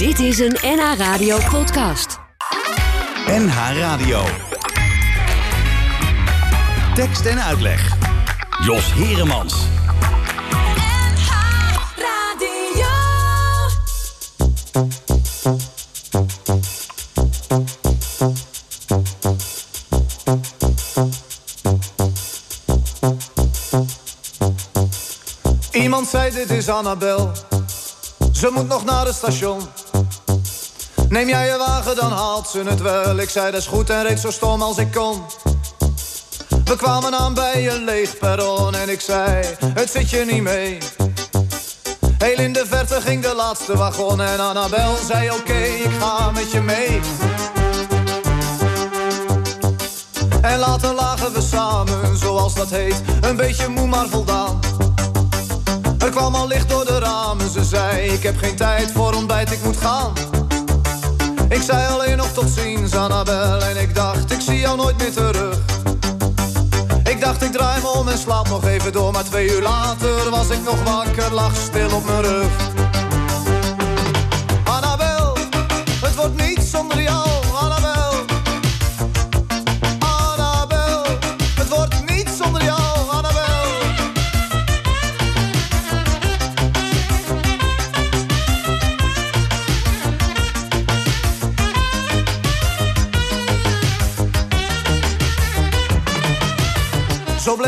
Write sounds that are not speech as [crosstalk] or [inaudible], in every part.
Dit is een NH Radio podcast. NH Radio. Tekst en uitleg. Jos Heremans. Iemand zei dit is Annabel. Ze moet nog naar het station. Neem jij je wagen, dan haalt ze het wel. Ik zei dat is goed en reed zo stom als ik kon. We kwamen aan bij een leeg perron en ik zei, het zit je niet mee. Heel in de verte ging de laatste wagon en Annabel zei oké, ik ga met je mee. En later lagen we samen, zoals dat heet, een beetje moe maar voldaan. Er kwam al licht door de ramen, ze zei ik heb geen tijd voor ontbijt, ik moet gaan. Ik zei alleen nog tot ziens, Annabel, en ik dacht ik zie jou nooit meer terug. Ik dacht ik draai me om en slaap nog even door, maar twee uur later was ik nog wakker, lag stil op mijn rug.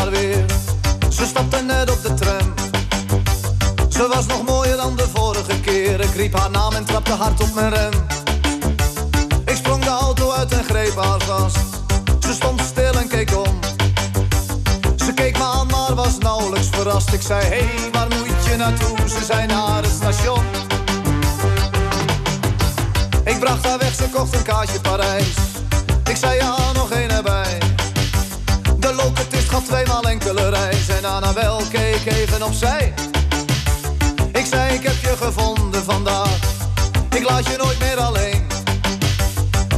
Weer. Ze stapte net op de tram. Ze was nog mooier dan de vorige keer. Ik riep haar naam en trapte hard op mijn rem. Ik sprong de auto uit en greep haar vast. Ze stond stil en keek om. Ze keek me aan, maar was nauwelijks verrast. Ik zei, hé, hey, waar moet je naartoe? Ze zei naar het station. Ik bracht haar weg, ze kocht een kaartje Parijs. Ik zei, ja, nog één erbij. Gaf tweemaal enkele reis. En Annabel keek even opzij. Ik zei, ik heb je gevonden vandaag. Ik laat je nooit meer alleen.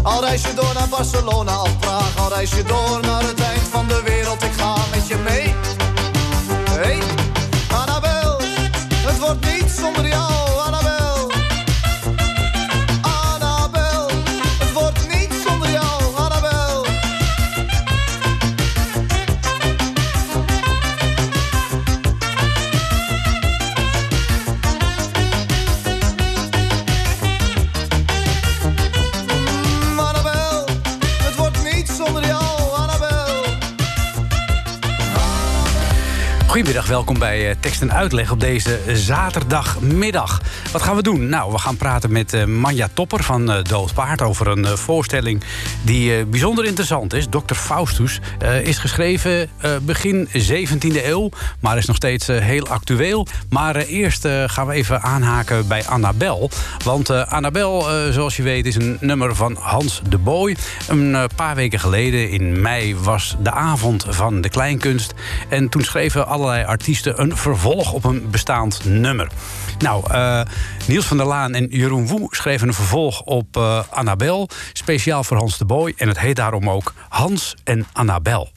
Al reis je door naar Barcelona of Praag, al reis je door naar het eind van de wereld, ik ga met je mee. Hey, Annabel, het wordt niet zonder jou, Welkom bij eh, Tekst en Uitleg op deze zaterdagmiddag. Wat gaan we doen? Nou, we gaan praten met eh, Manja Topper van eh, Dood Paard... over een eh, voorstelling die eh, bijzonder interessant is. Dr. Faustus eh, is geschreven eh, begin 17e eeuw... maar is nog steeds eh, heel actueel. Maar eh, eerst eh, gaan we even aanhaken bij Annabel. Want eh, Annabel, eh, zoals je weet, is een nummer van Hans de Boy. Een eh, paar weken geleden, in mei, was de avond van de kleinkunst. En toen schreven allerlei artiesten een vervolg op een bestaand nummer. Nou, eh, Niels van der Laan en Jeroen Woe schreven een vervolg op eh, Annabel. Speciaal voor Hans de Boy. En het heet daarom ook Hans en Annabel.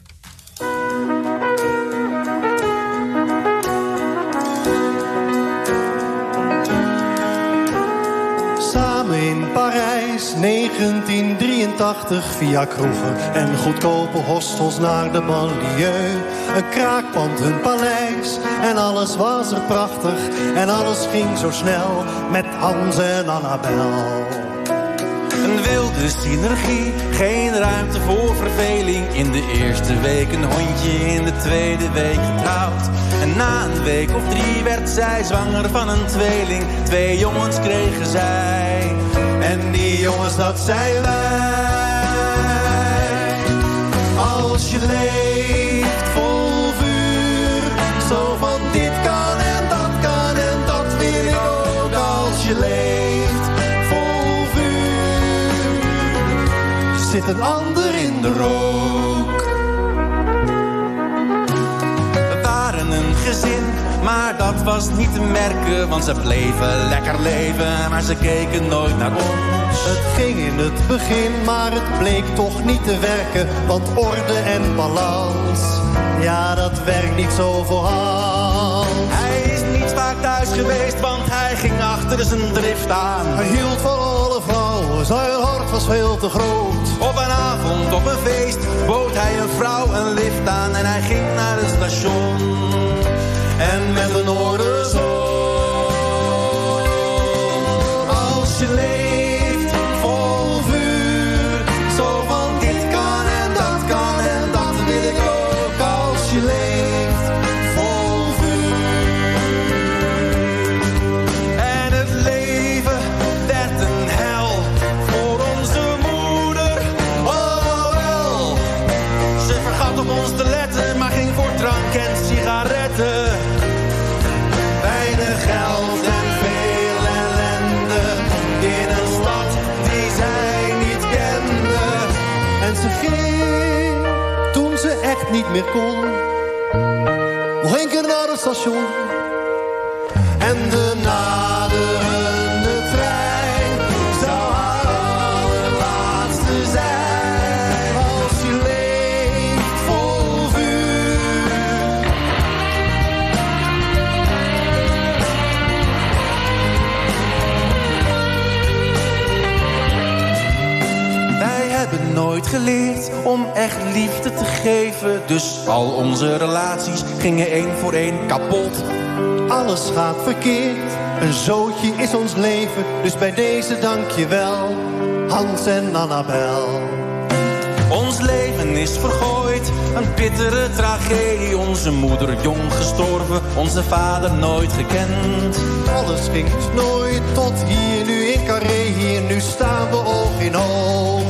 Samen in Parijs, 1983, via kroegen en goedkope hostels naar de banlieue. Een kraakpand, een paleis en alles was er prachtig. En alles ging zo snel met Hans en Annabel. Een wilde synergie, geen ruimte voor verveling. In de eerste week een hondje, in de tweede week getrouwd. En na een week of drie werd zij zwanger van een tweeling. Twee jongens kregen zij. Die jongens, dat zijn wij. Als je leeft vol vuur, zo van dit kan en dat kan en dat wil ik ook. Als je leeft vol vuur, zit een ander in de rook. Maar dat was niet te merken, want ze bleven lekker leven, maar ze keken nooit naar ons. Het ging in het begin, maar het bleek toch niet te werken. Want orde en balans, ja dat werkt niet zo voor Hans. Hij is niet vaak thuis geweest, want hij ging achter zijn drift aan. Hij hield van alle vrouwen, zijn hart was veel te groot. Op een avond, op een feest, bood hij een vrouw een lift aan en hij ging naar het station. En met een oorlogszon, als je leeft meer kon, nog een keer naar het station. En de naderende trein zou haar allerlaatste zijn. Als je leeft vol vuur. Wij hebben nooit geleerd om echt liefde te Dus al onze relaties gingen één voor één kapot. Alles gaat verkeerd, een zootje is ons leven. Dus bij deze dank je wel, Hans en Annabel. Ons leven is vergooid, een bittere tragedie. Onze moeder jong gestorven, onze vader nooit gekend. Alles ging nooit tot hier, nu in Carré, hier, nu staan we oog in oog.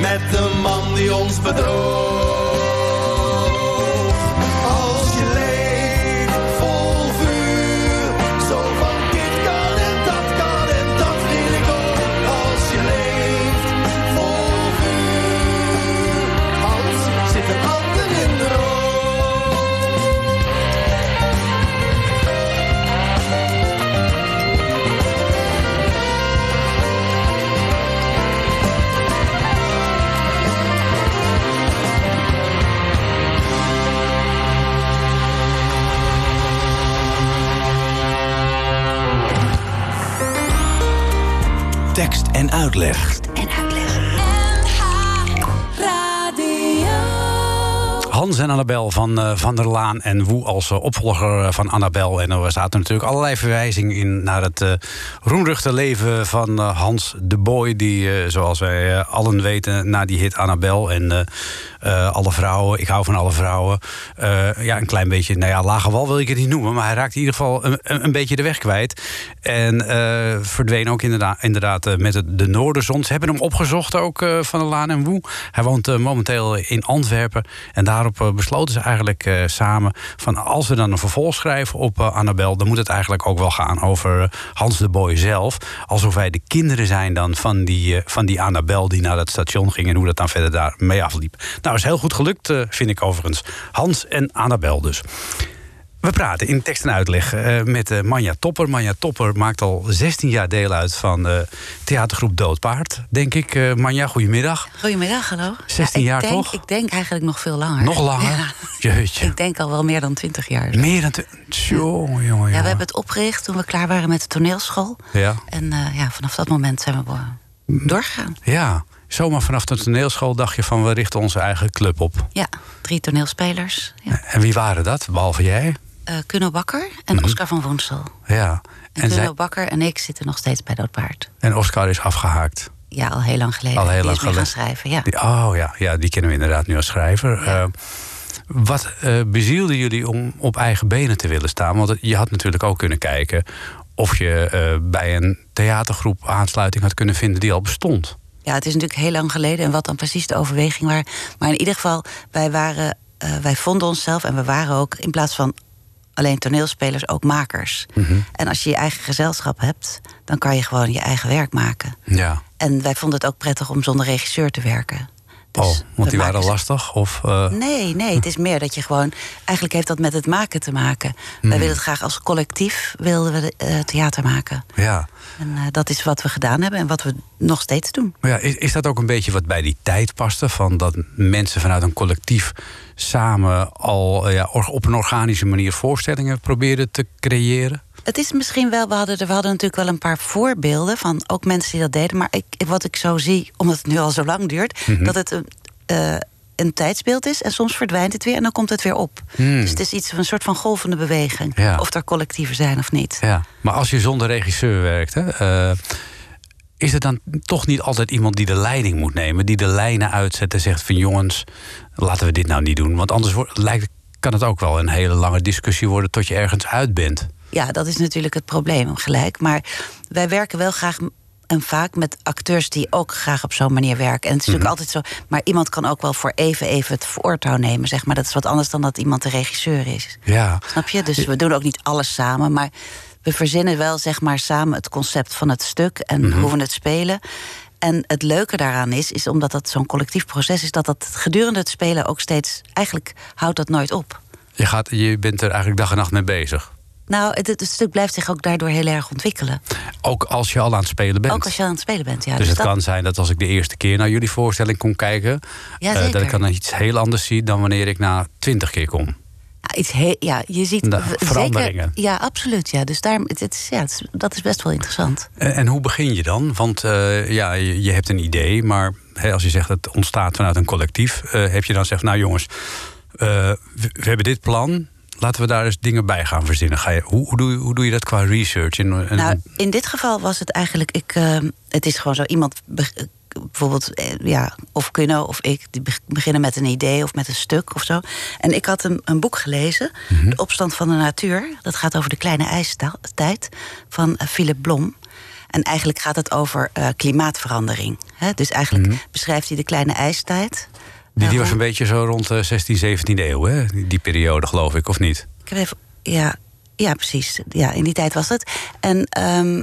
Met de man die ons bedroog. En uitleg. En uitleg. Hans en Annabel van eh, Van der Laan en Woe als eh, opvolger eh, van Annabel. En er zaten natuurlijk allerlei verwijzingen in naar het eh roemruchte leven van Hans de Boy. Die, zoals wij allen weten, na die hit Annabel en Alle Vrouwen, Ik hou van alle vrouwen. ja, een klein beetje, nou ja, lage wal wil ik het niet noemen. Maar hij raakte in ieder geval een een beetje de weg kwijt. En eh, verdween ook inderdaad, inderdaad eh, met de Noorderzon. Ze hebben hem opgezocht ook, eh, Van der Laan en Woe. Hij woont momenteel in Antwerpen. En daarop besloten ze eigenlijk samen... van als we dan een vervolg schrijven op Annabel... dan moet het eigenlijk ook wel gaan over Hans de Boy zelf. Alsof wij de kinderen zijn dan van die, van die Annabel... die naar het station ging en hoe dat dan verder daar mee afliep. Nou, is heel goed gelukt, vind ik overigens. Hans en Annabel dus. We praten in tekst en uitleg eh, met eh, Manja Topper. Manja Topper maakt al 16 jaar deel uit van de theatergroep Doodpaard, denk ik. Eh, Manja, goedemiddag. Goedemiddag, hallo. 16 ik jaar denk, toch? Ik denk eigenlijk nog veel langer. Nog langer? Ja. Jeetje. Ik denk al wel meer dan 20 jaar. Meer dan... te- Jongen, jongen, Ja, we hebben het opgericht toen we klaar waren met de toneelschool. Ja. En eh, ja, vanaf dat moment zijn we eh, doorgegaan. Ja, zomaar vanaf de toneelschool dacht je van... we richten onze eigen club op. Ja, drie toneelspelers. Ja. En wie waren dat, behalve jij? Eh Kuno Bakker en Mhm. Oscar van Woensel. Ja. En, En, zij, Bakker en ik zitten nog steeds bij Doodpaard. en Oscar is afgehaakt. Ja, al heel lang geleden. Al heel lang weer gaan geleden. schrijven, ja. Die- oh ja, ja, die kennen we inderdaad nu als schrijver. Ja. Eh, wat eh, bezielde jullie om op eigen benen te willen staan? Want je had natuurlijk ook kunnen kijken of je bij een theatergroep aansluiting had kunnen vinden die al bestond. Ja, het is natuurlijk heel lang geleden en wat dan precies de overweging waren. Maar in ieder geval, wij, waren, wij vonden onszelf en we waren ook in plaats van alleen toneelspelers ook makers. Mhm. En als je je eigen gezelschap hebt, dan kan je gewoon je eigen werk maken. Ja. En wij vonden het ook prettig om zonder regisseur te werken. Dus oh, want die waren lastig? Of, eh, Nee, nee, het is [laughs] meer dat je gewoon. Eigenlijk heeft dat met het maken te maken. Hmm. Wij willen het graag als collectief wilden we eh, theater maken. Ja. En eh, dat is wat we gedaan hebben en wat we nog steeds doen. Maar ja, is, is dat ook een beetje wat bij die tijd paste? Van dat mensen vanuit een collectief samen al ja, op een organische manier voorstellingen probeerden te creëren? Het is misschien wel, we hadden, we hadden natuurlijk wel een paar voorbeelden van ook mensen die dat deden. Maar ik, wat ik zo zie, omdat het nu al zo lang duurt, Mhm. dat het een, eh, een tijdsbeeld is en soms verdwijnt het weer en dan komt het weer op. Hmm. Dus het is iets van een soort van golvende beweging. Ja. Of er collectieven zijn of niet. Ja, maar als je zonder regisseur werkt, hè, eh, is er dan toch niet altijd iemand die de leiding moet nemen, die de lijnen uitzet en zegt van jongens, laten we dit nou niet doen, want anders wordt, lijkt, kan het ook wel een hele lange discussie worden tot je ergens uit bent. Ja, dat is natuurlijk het probleem gelijk. Maar wij werken wel graag en vaak met acteurs die ook graag op zo'n manier werken. En het is Mhm. natuurlijk altijd zo. Maar iemand kan ook wel voor even, even het voortouw nemen, zeg maar. Dat is wat anders dan dat iemand de regisseur is. Ja, Snap je? Dus we doen ook niet alles samen, maar we verzinnen wel zeg maar samen het concept van het stuk en Mhm. hoe we het spelen. En het leuke daaraan is, is omdat dat zo'n collectief proces is, dat dat gedurende het spelen ook steeds, eigenlijk houdt dat nooit op. je, gaat, je bent er eigenlijk dag en nacht mee bezig. Nou, het, het stuk blijft zich ook daardoor heel erg ontwikkelen. Ook als je al aan het spelen bent. Ook als je aan het spelen bent, ja. dus het dat- kan zijn dat als ik de eerste keer naar jullie voorstelling kom kijken, Ja, eh, dat ik dan iets heel anders zie dan wanneer ik na twintig keer kom. Ja, iets he- ja, je ziet Nou, veranderingen. Zeker, ja, absoluut. Ja. Dus daar, het, het ja, het dat is best wel interessant. En, en hoe begin je dan? Want eh, ja, je, je hebt een idee, maar hè, als je zegt het ontstaat vanuit een collectief, eh, heb je dan gezegd, nou jongens, we hebben dit plan. Laten we daar eens dingen bij gaan verzinnen. Ga je, hoe, hoe, doe, je, hoe doe je dat qua research? En, en- Nou, in dit geval was het eigenlijk. Ik, eh, het is gewoon zo iemand. eh, Bijvoorbeeld, eh, ja, of Kuno of ik, die beg- beginnen met een idee of met een stuk of zo. En ik had een, een boek gelezen, Mhm. De Opstand van de Natuur. Dat gaat over de kleine ijstijd van eh, Philip Blom. En eigenlijk gaat het over klimaatverandering. Hè? Dus eigenlijk Mhm. beschrijft hij de kleine ijstijd. Die, die was een beetje zo rond de 16, 17e eeuw, hè? Die, die periode, geloof ik, of niet? Ik heb even, ja, ja, precies. Ja, in die tijd was het. En, ehm,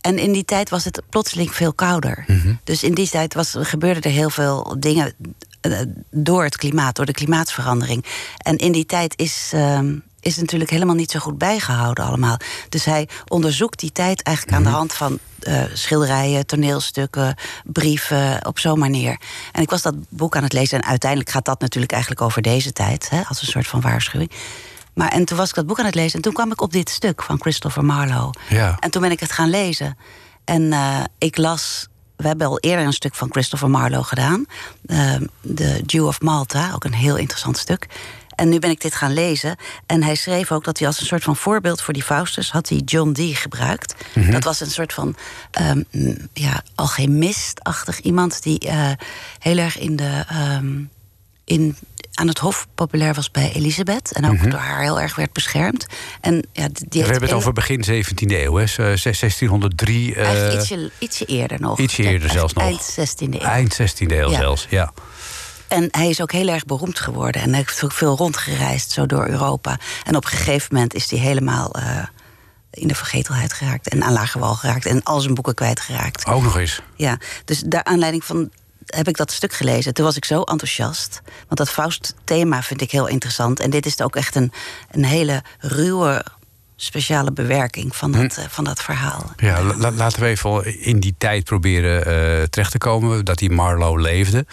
en in die tijd was het plotseling veel kouder. Dus in die tijd was, gebeurden er heel veel dingen eh, door het klimaat, door de klimaatsverandering. En in die tijd is, ehm, is natuurlijk helemaal niet zo goed bijgehouden allemaal. Dus hij onderzoekt die tijd eigenlijk aan de hand van eh, schilderijen, toneelstukken, brieven, op zo'n manier. En ik was dat boek aan het lezen en uiteindelijk gaat dat natuurlijk eigenlijk over deze tijd, hè, als een soort van waarschuwing. Maar en toen was ik dat boek aan het lezen en toen kwam ik op dit stuk van Christopher Marlowe. Ja. En toen ben ik het gaan lezen. En eh, ik las. We hebben al eerder een stuk van Christopher Marlowe gedaan. eh, The Jew of Malta, ook een heel interessant stuk. En nu ben ik dit gaan lezen. En hij schreef ook dat hij als een soort van voorbeeld voor die Faustus... had hij John Dee gebruikt. Dat was een soort van mm, ja, alchemistachtig iemand... die eh, heel erg in de, ehm, in, aan het hof populair was bij Elisabeth. En ook door haar heel erg werd beschermd. En, ja, die We hebben het over begin 17e eeuw, hè? Z- 1603. eh, Eigenlijk ietsje, ietsje eerder nog. ietsje eerder zelfs nog. Eind 16e eeuw. Eind 16e eeuw Ja. zelfs, ja. En hij is ook heel erg beroemd geworden. En hij heeft ook veel rondgereisd, zo door Europa. En op een gegeven moment is hij helemaal eh, in de vergetelheid geraakt. En aan lage wal geraakt. En al zijn boeken kwijtgeraakt. Ook nog eens. Ja, dus daar aanleiding van heb ik dat stuk gelezen. Toen was ik zo enthousiast. Want dat Faust-thema vind ik heel interessant. En dit is ook echt een, een hele ruwe, speciale bewerking van dat, eh, van dat verhaal. Ja, la- la- laten we even in die tijd proberen eh, terecht te komen dat die Marlowe leefde.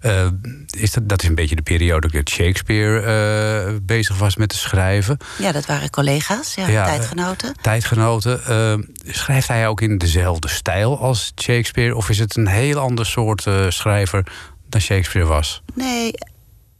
Eh, is dat, dat is een beetje de periode dat Shakespeare eh, bezig was met te schrijven. Ja, dat waren collega's, ja, Ja, tijdgenoten. Tijdgenoten. eh, schrijft hij ook in dezelfde stijl als Shakespeare? Of is het een heel ander soort schrijver dan Shakespeare was? Nee,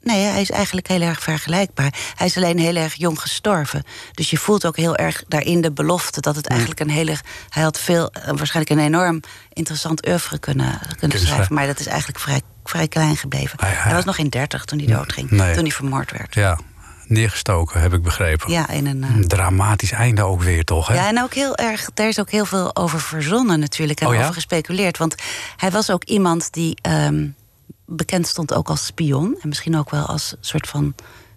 Nee, hij is eigenlijk heel erg vergelijkbaar. Hij is alleen heel erg jong gestorven. Dus je voelt ook heel erg daarin de belofte dat het eigenlijk een hele. Hij had veel, eh, waarschijnlijk een enorm interessant oeuvre kunnen, kunnen schrijven. Maar dat is eigenlijk vrij, vrij klein gebleven. Hij- hij- Hij was nog in dertig toen hij doodging. Nee. Toen hij vermoord werd. Ja, neergestoken, heb ik begrepen. Ja, in een. eh, Een dramatisch einde ook weer, toch? Hè? Ja, en ook heel erg, daar is ook heel veel over verzonnen natuurlijk en Oh ja? over gespeculeerd. Want hij was ook iemand die ehm, bekend stond ook als spion. En misschien ook wel als soort van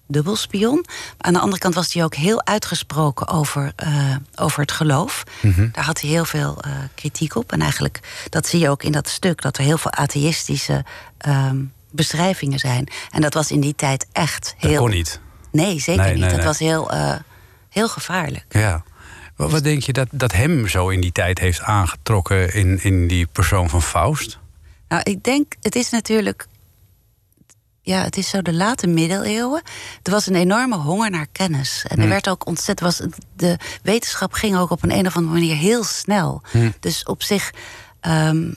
dubbelspion. Aan de andere kant was hij ook heel uitgesproken over, eh, over het geloof. Mhm. Daar had hij heel veel eh, kritiek op. En eigenlijk, dat zie je ook in dat stuk, dat er heel veel atheïstische ehm, beschrijvingen zijn. En dat was in die tijd echt Dat heel. kon niet. Nee, zeker Nee, niet. nee, dat nee. was heel, eh, heel gevaarlijk. Ja. Wat, wat denk je dat, dat hem zo in die tijd heeft aangetrokken in, in die persoon van Faust? Nou, ik denk, het is natuurlijk. Ja, het is zo de late middeleeuwen. Er was een enorme honger naar kennis. En er Hmm. werd ook ontzettend. Was, de wetenschap ging ook op een, een of andere manier heel snel. Hmm. Dus op zich. ehm,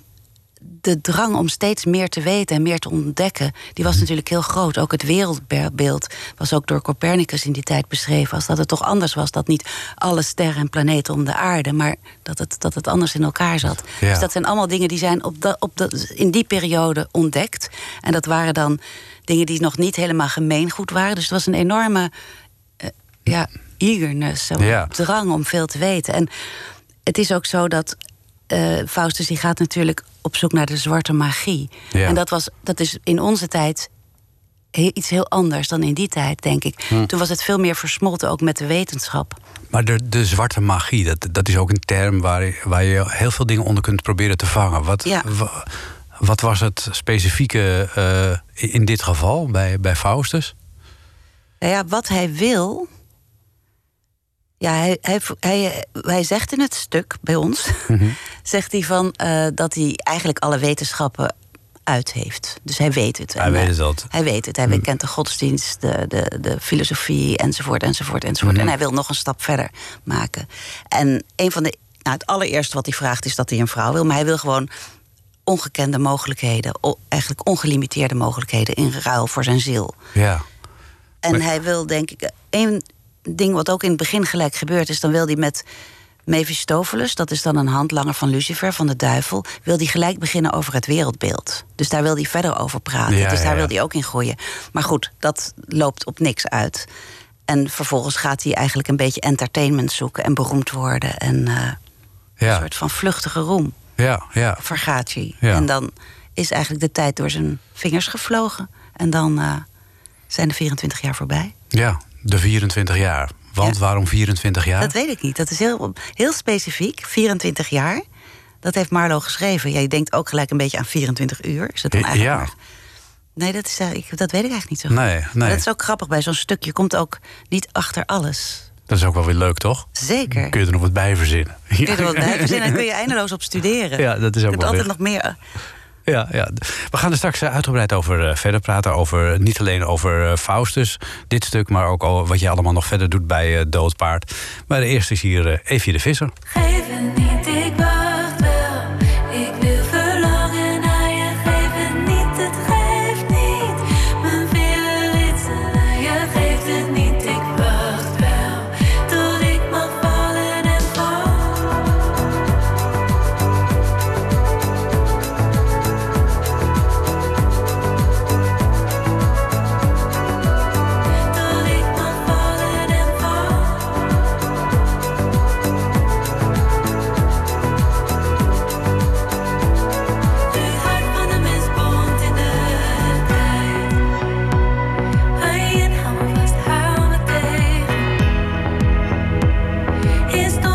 de drang om steeds meer te weten en meer te ontdekken, die was natuurlijk heel groot. Ook het wereldbeeld was ook door Copernicus in die tijd beschreven als dat het toch anders was. Dat niet alle sterren en planeten om de aarde, maar dat het, dat het anders in elkaar zat. Ja. Dus dat zijn allemaal dingen die zijn op dat, op dat, in die periode ontdekt. En dat waren dan dingen die nog niet helemaal gemeengoed waren. Dus het was een enorme eh, ja, eagerness, zo, Ja. drang om veel te weten. En het is ook zo dat eh, Faustus die gaat natuurlijk op zoek naar de zwarte magie. Ja. En dat, was, dat is in onze tijd iets heel anders dan in die tijd, denk ik. Hm. Toen was het veel meer versmolten ook met de wetenschap. Maar de, de zwarte magie, dat, dat is ook een term waar, je- waar je heel veel dingen onder kunt proberen te vangen. Wat, Ja. wat was het specifieke eh, in dit geval bij, bij Faustus? Nou ja, wat hij wil. Ja, hij, hij, hij, hij zegt in het stuk bij ons, Mhm. [laughs] zegt hij van eh, dat hij eigenlijk alle wetenschappen uit heeft. Dus hij weet het. Hij En, weet eh, het. Mhm. Hij weet het. Hij kent de godsdienst, de, de, de filosofie enzovoort, enzovoort, enzovoort. Mhm. En hij wil nog een stap verder maken. En een van de. Nou, het allereerste wat hij vraagt is dat hij een vrouw wil, maar hij wil gewoon ongekende mogelijkheden, eigenlijk ongelimiteerde mogelijkheden in ruil voor zijn ziel. Ja. En Maar- hij wil, denk ik, één ding wat ook in het begin gelijk gebeurt, is dan wil hij met Mephistopheles, dat is dan een handlanger van Lucifer, van de duivel, wil hij gelijk beginnen over het wereldbeeld. Dus daar wil hij verder over praten. Ja, dus daar ja. wil hij ook in groeien. Maar goed, dat loopt op niks uit. En vervolgens gaat hij eigenlijk een beetje entertainment zoeken en beroemd worden. En eh, een soort van vluchtige roem ja, ja. vergaat hij. En dan is eigenlijk de tijd door zijn vingers gevlogen. En dan eh, zijn de 24 jaar voorbij. ja, de 24 jaar. Want Ja. waarom 24 jaar? Dat weet ik niet. Dat is heel, heel specifiek. 24 jaar. Dat heeft Marlo geschreven. Ja, je denkt ook gelijk een beetje aan 24 uur. Is het dan Ja. eigenlijk maar- Nee, dat, is, eh, ik, dat weet ik eigenlijk niet zo goed. Nee, Maar nee. dat is ook grappig bij zo'n stuk. Je komt ook niet achter alles. Dat is ook wel weer leuk, toch? Zeker. Kun je er nog wat bij verzinnen? Kun je er wat bij [laughs] verzinnen en kun je eindeloos op studeren. Ja, dat is ook Je kunt wel altijd nog meer. Ja, ja. We gaan er straks eh, uitgebreid over eh, verder praten. Over, niet alleen over eh, Faustus, dit stuk, maar ook al wat je allemaal nog verder doet bij eh, Doodpaard. Maar eerst is hier eh, Evie de Visser. Geef niet, ik wacht Estoy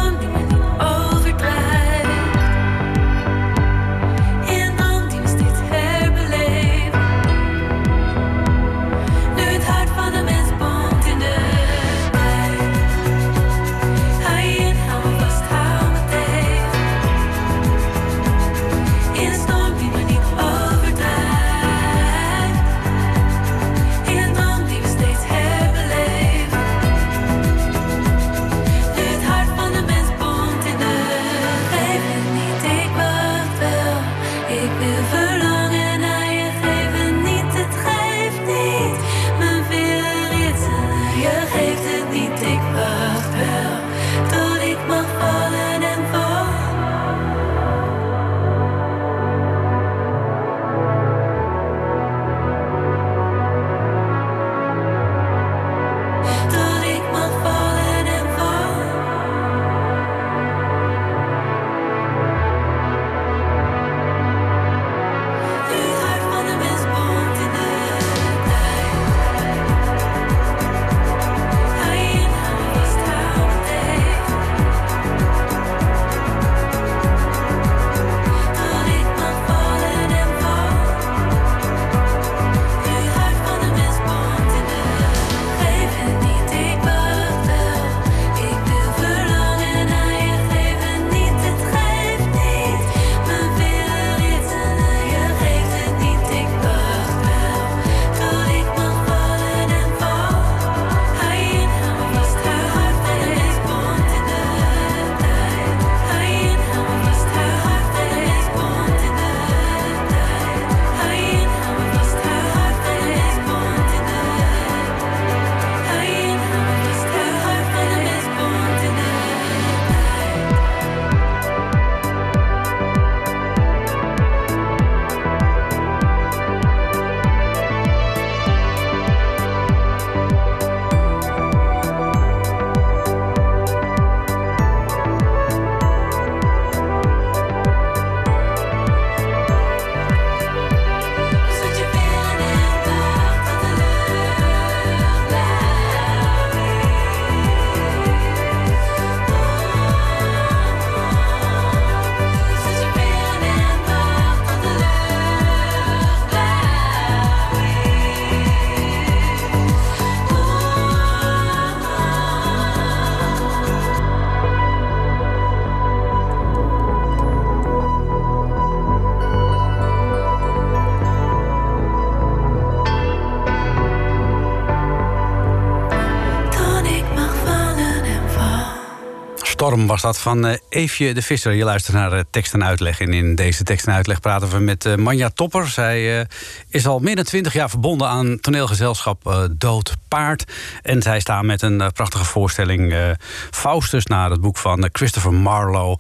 Was dat van eh, Eefje de Visser. Je luistert naar eh, tekst en uitleg. En in deze tekst en uitleg praten we met eh, Manja Topper. Zij is al meer dan twintig jaar verbonden aan toneelgezelschap Dood Paard. En zij staan met een prachtige voorstelling Faustus... naar het boek van Christopher Marlowe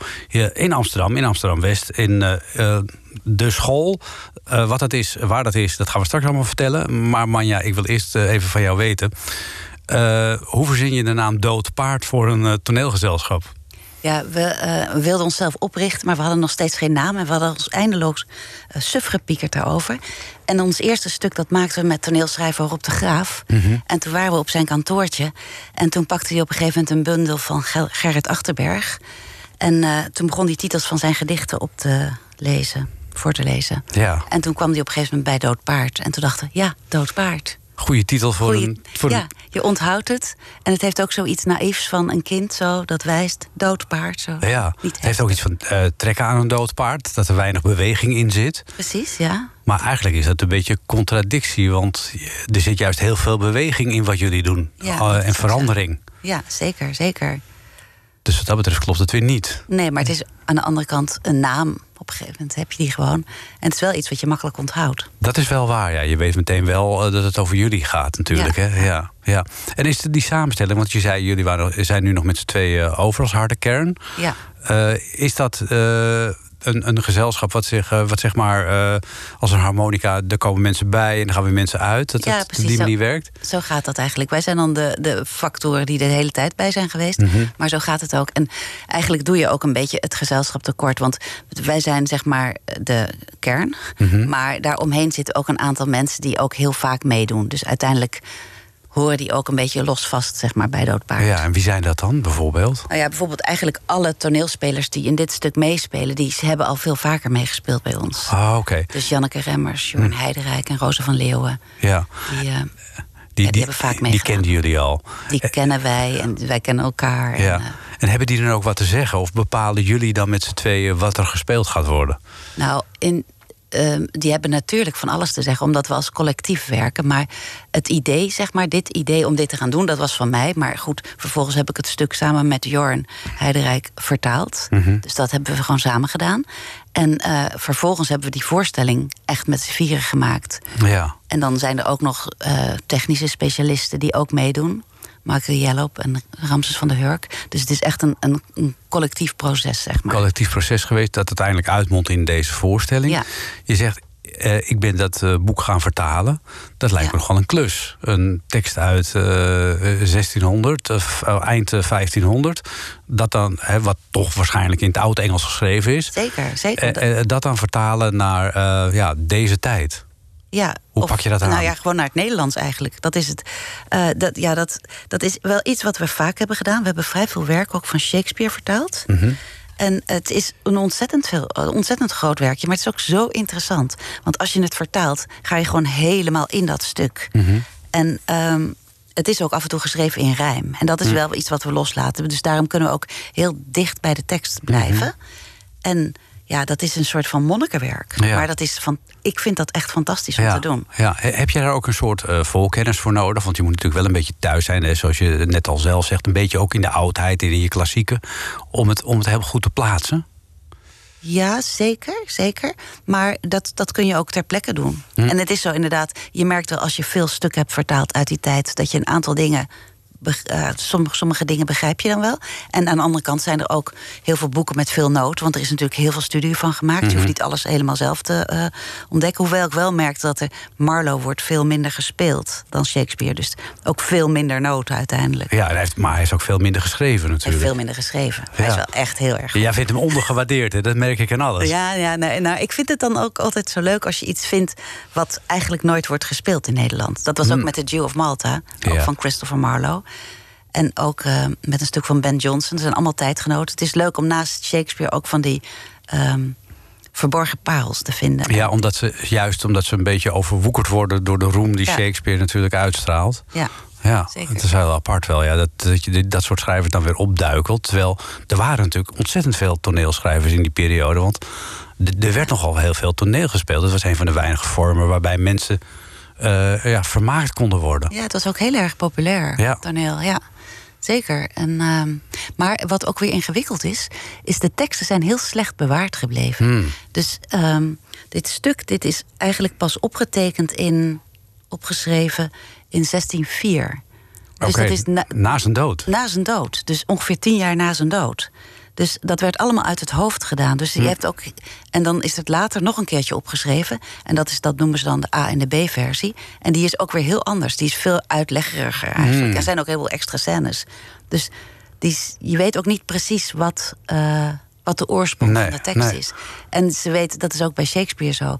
in Amsterdam, in Amsterdam-West. In de school. Wat dat is, waar dat is, dat gaan we straks allemaal vertellen. Maar Manja, ik wil eerst even van jou weten... Hoe verzin je de naam Dood Paard voor een toneelgezelschap? Ja, we, eh, we wilden onszelf oprichten, maar we hadden nog steeds geen naam. En we hadden ons eindeloos uh, suf gepiekerd daarover. En ons eerste stuk, dat maakten we met toneelschrijver Rob de Graaf. En toen waren we op zijn kantoortje. En toen pakte hij op een gegeven moment een bundel van Ger- Gerrit Achterberg. En eh, toen begon hij titels van zijn gedichten op te lezen, voor te lezen. Ja. En toen kwam hij op een gegeven moment bij Dood Paard. En toen dachten we, ja, Dood Paard. Goede titel voor Goeie- een. Voor ja, een je onthoudt het. En het heeft ook zoiets naïefs van een kind zo, dat wijst. Dood paard zo. ja, Niet het heeft ook iets van eh, trekken aan een dood paard. Dat er weinig beweging in zit. Precies, ja. Maar eigenlijk is dat een beetje contradictie. Want er zit juist heel veel beweging in wat jullie doen. Ja, Eh, en verandering. Ja, zeker, zeker. Dus wat dat betreft klopt het weer niet. Nee, maar het is aan de andere kant een naam. Op een gegeven moment heb je die gewoon. En het is wel iets wat je makkelijk onthoudt. Dat is wel waar, ja. Je weet meteen wel eh, dat het over jullie gaat natuurlijk. Ja. Hè? Ja, ja. En is die samenstelling, want je zei, jullie waren, zijn nu nog met z'n tweeën over als harde kern. Ja. Eh, is dat eh, een, een gezelschap wat, zich, eh, wat zeg maar eh, als een harmonica, er komen mensen bij en dan gaan weer mensen uit? Dat Ja, het op precies die zo. manier werkt? Zo gaat dat eigenlijk. Wij zijn dan de, de factoren die er de hele tijd bij zijn geweest. Mhm. Maar zo gaat het ook. En eigenlijk doe je ook een beetje het gezelschap tekort. Want wij zijn zeg maar de kern. Mhm. Maar daaromheen zitten ook een aantal mensen die ook heel vaak meedoen. Dus uiteindelijk horen die ook een beetje los vast zeg maar, bij Doodpaard. Ja, en wie zijn dat dan bijvoorbeeld? Nou ja, bijvoorbeeld eigenlijk alle toneelspelers die in dit stuk meespelen... die hebben al veel vaker meegespeeld bij ons. Ah, oké. Dus Janneke Remmers, Jorn Heiderijk en Rosa van Leeuwen. Ja. Die, eh, Die, Ja, die hebben vaak die meegedaan. kenden jullie al. die kennen wij en wij kennen elkaar. En, Ja. eh, En hebben die dan ook wat te zeggen? Of bepalen jullie dan met z'n tweeën wat er gespeeld gaat worden? nou, in, ehm, die hebben natuurlijk van alles te zeggen, omdat we als collectief werken. Maar het idee, zeg maar, dit idee om dit te gaan doen, dat was van mij. Maar goed, vervolgens heb ik het stuk samen met Jorn Heiderijk vertaald. Dus dat hebben we gewoon samen gedaan. En eh, vervolgens hebben we die voorstelling echt met z'n vieren gemaakt. Ja. En dan zijn er ook nog eh, technische specialisten die ook meedoen. Marco Jellop en Ramses van der Hurk. Dus het is echt een, een, een collectief proces, zeg maar. collectief proces geweest dat uiteindelijk uitmondt in deze voorstelling. Ja. Je zegt, eh, ik ben dat eh, boek gaan vertalen. Dat lijkt Ja. me nogal een klus. Een tekst uit eh, 1600, of, eh, eind eh, 1500. Dat dan, hè, wat toch waarschijnlijk in het oud Engels geschreven is. Zeker, zeker. Dat dan vertalen naar ja, deze tijd. Ja, hoe pak je dat aan? Nou ja, gewoon naar het Nederlands eigenlijk. Dat is het. Eh, dat, ja, dat, dat is wel iets wat we vaak hebben gedaan. We hebben vrij veel werk ook van Shakespeare vertaald. Mhm. En het is een ontzettend, veel, ontzettend groot werkje, maar het is ook zo interessant. Want als je het vertaalt, ga je gewoon helemaal in dat stuk. Mhm. En ehm, het is ook af en toe geschreven in rijm. En dat is Mhm. wel iets wat we loslaten. Dus daarom kunnen we ook heel dicht bij de tekst blijven. En ja, dat is een soort van monnikenwerk. Ja. Maar dat is van, ik vind dat echt fantastisch om Ja, te doen. ja. He- Heb jij daar ook een soort eh volkennis voor nodig? Want je moet natuurlijk wel een beetje thuis zijn, hè, zoals je net al zelf zegt, een beetje ook in de oudheid in je klassieken, om het, om het heel goed te plaatsen. Ja, zeker, zeker. Maar dat, dat kun je ook ter plekke doen. Hm. En het is zo inderdaad, je merkt wel als je veel stukken hebt vertaald uit die tijd, dat je een aantal dingen. Eh, sommige, sommige dingen begrijp je dan wel. En aan de andere kant zijn er ook heel veel boeken met veel noot. Want er is natuurlijk heel veel studie van gemaakt. Mhm. Je hoeft niet alles helemaal zelf te eh, ontdekken. Hoewel ik wel merk dat er Marlowe wordt veel minder gespeeld dan Shakespeare. Dus ook veel minder noten uiteindelijk. Ja, hij heeft, maar hij is ook veel minder geschreven Hij heeft natuurlijk. veel minder geschreven. Hij is wel echt heel erg Jij vindt hem ondergewaardeerd, hè? dat merk ik aan alles. Ja, ja nou, ik vind het dan ook altijd zo leuk als je iets vindt wat eigenlijk nooit wordt gespeeld in Nederland. Dat was ook met The Jew of Malta, ook Ja. van Christopher Marlowe. En ook eh, met een stuk van Ben Jonson. Dat zijn allemaal tijdgenoten. Het is leuk om naast Shakespeare ook van die ehm, verborgen parels te vinden. Ja, omdat ze, juist omdat ze een beetje overwoekerd worden door de roem die Ja. Shakespeare natuurlijk uitstraalt. Ja. Ja, Zeker. het is heel apart wel. Ja, dat, dat je dat soort schrijvers dan weer opduikelt. Terwijl er waren natuurlijk ontzettend veel toneelschrijvers in die periode. Want er werd nogal heel veel toneel gespeeld. Het was een van de weinige vormen waarbij mensen eh, ja, vermaakt konden worden. Ja, het was ook heel erg populair, Ja. toneel. Ja. zeker. En, ehm, maar wat ook weer ingewikkeld is, is de teksten zijn heel slecht bewaard gebleven. Hmm. Dus ehm, dit stuk, dit is eigenlijk pas opgetekend in, opgeschreven in 1604. Dus dat is na, na zijn dood. na zijn dood. Dus ongeveer tien jaar na zijn dood. Dus dat werd allemaal uit het hoofd gedaan. Dus je hebt ook. En dan is het later nog een keertje opgeschreven. En dat, is, dat noemen ze dan de A- en de B-versie. En die is ook weer heel anders. Die is veel uitleggeriger eigenlijk. Er zijn ook heel veel extra scènes. Dus die je weet ook niet precies wat, eh, wat de oorsprong Nee, van de tekst nee. is. En ze weten, dat is ook bij Shakespeare zo.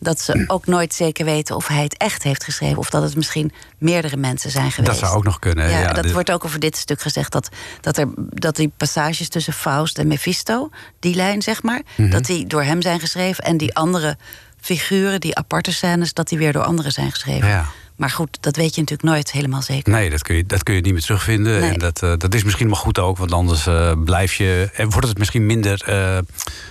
Dat ze ook nooit zeker weten of hij het echt heeft geschreven. Of dat het misschien meerdere mensen zijn geweest. Dat zou ook nog kunnen. Ja, Ja, dat dit- wordt ook over dit stuk gezegd. Dat, dat, er, dat die passages tussen Faust en Mephisto, die lijn zeg maar, Mhm. dat die door hem zijn geschreven. En die andere figuren, die aparte scènes, dat die weer door anderen zijn geschreven. Ja. Maar goed, dat weet je natuurlijk nooit helemaal zeker. Nee, dat kun, je, dat kun je niet meer terugvinden. Nee. En dat, eh, dat is misschien wel goed ook, want anders eh, blijf je. En wordt het misschien minder eh,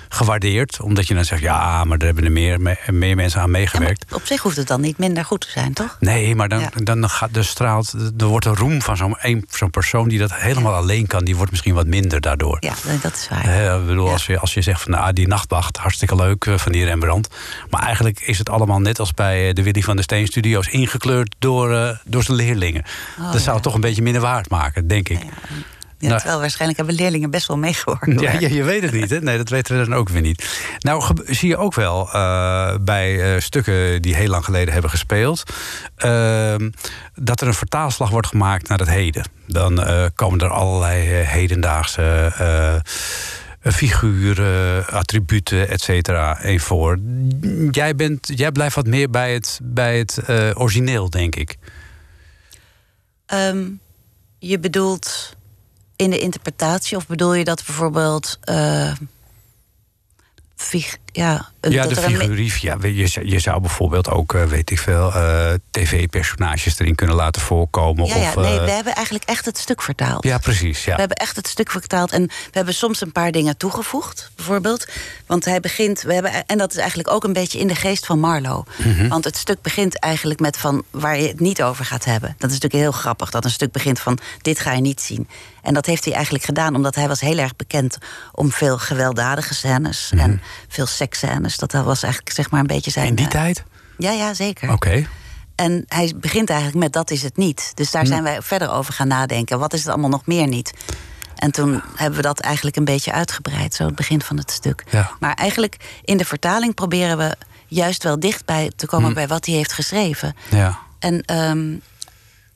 gewaardeerd. Omdat je dan zegt, ja, maar daar hebben er meer, me- meer mensen aan Ja, meegewerkt. op zich hoeft het dan niet minder goed te zijn, toch? Nee, maar dan, Ja. dan gaat de straalt. Er wordt een roem van zo'n zo'n persoon die dat helemaal alleen kan. Die wordt misschien wat minder daardoor. Ja, dat is waar. Ik bedoel, als, je, als je zegt van nou, die nachtwacht, hartstikke leuk eh, van die Rembrandt. Maar eigenlijk is het allemaal net als bij eh, de Willy van der Steen Studio's ingekleurd door, eh, door zijn leerlingen. dat zou Oh, het toch een beetje minder waard maken, denk ik. Ja, Nou- terwijl waarschijnlijk hebben leerlingen best wel meegehoord. Ja, je, weet het niet, hè? Nee, dat weten we dan ook weer niet. Nou, zie je ook wel eh, bij eh, stukken die heel lang geleden hebben gespeeld... ehm, dat er een vertaalslag wordt gemaakt naar het heden. Dan eh, komen er allerlei hedendaagse figuren, attributen, et cetera, in voor. Jij, bent, jij blijft wat meer bij het, bij het origineel, denk ik. Ehm, je bedoelt in de interpretatie, of bedoel je dat bijvoorbeeld. fig- ja, Ja, de figurief. Ja, je, zou- je zou bijvoorbeeld ook, eh, weet ik veel, eh, tv-personages erin kunnen laten voorkomen. Ja, ja, of, nee, eh, we hebben eigenlijk echt het stuk vertaald. ja, precies. Ja. We hebben echt het stuk vertaald en we hebben soms een paar dingen toegevoegd, bijvoorbeeld. Want hij begint, we hebben, en dat is eigenlijk ook een beetje in de geest van Marlowe. Mhm. Want het stuk begint eigenlijk met van waar je het niet over gaat hebben. Dat is natuurlijk heel grappig, dat een stuk begint van dit ga je niet zien. En dat heeft hij eigenlijk gedaan, omdat hij was heel erg bekend om veel gewelddadige scènes en veel seksscènes. Dat was eigenlijk zeg maar een beetje zijn. In die eh, tijd? Ja, ja, zeker. Oké. En hij begint eigenlijk met dat is het niet. Dus Hm. daar zijn wij verder over gaan nadenken. Wat is het allemaal nog meer niet? En toen hebben we dat eigenlijk een beetje uitgebreid, zo het begin van het stuk. Ja. Maar eigenlijk in de vertaling proberen we juist wel dichtbij te komen Hm. bij wat hij heeft geschreven. Ja. En ehm,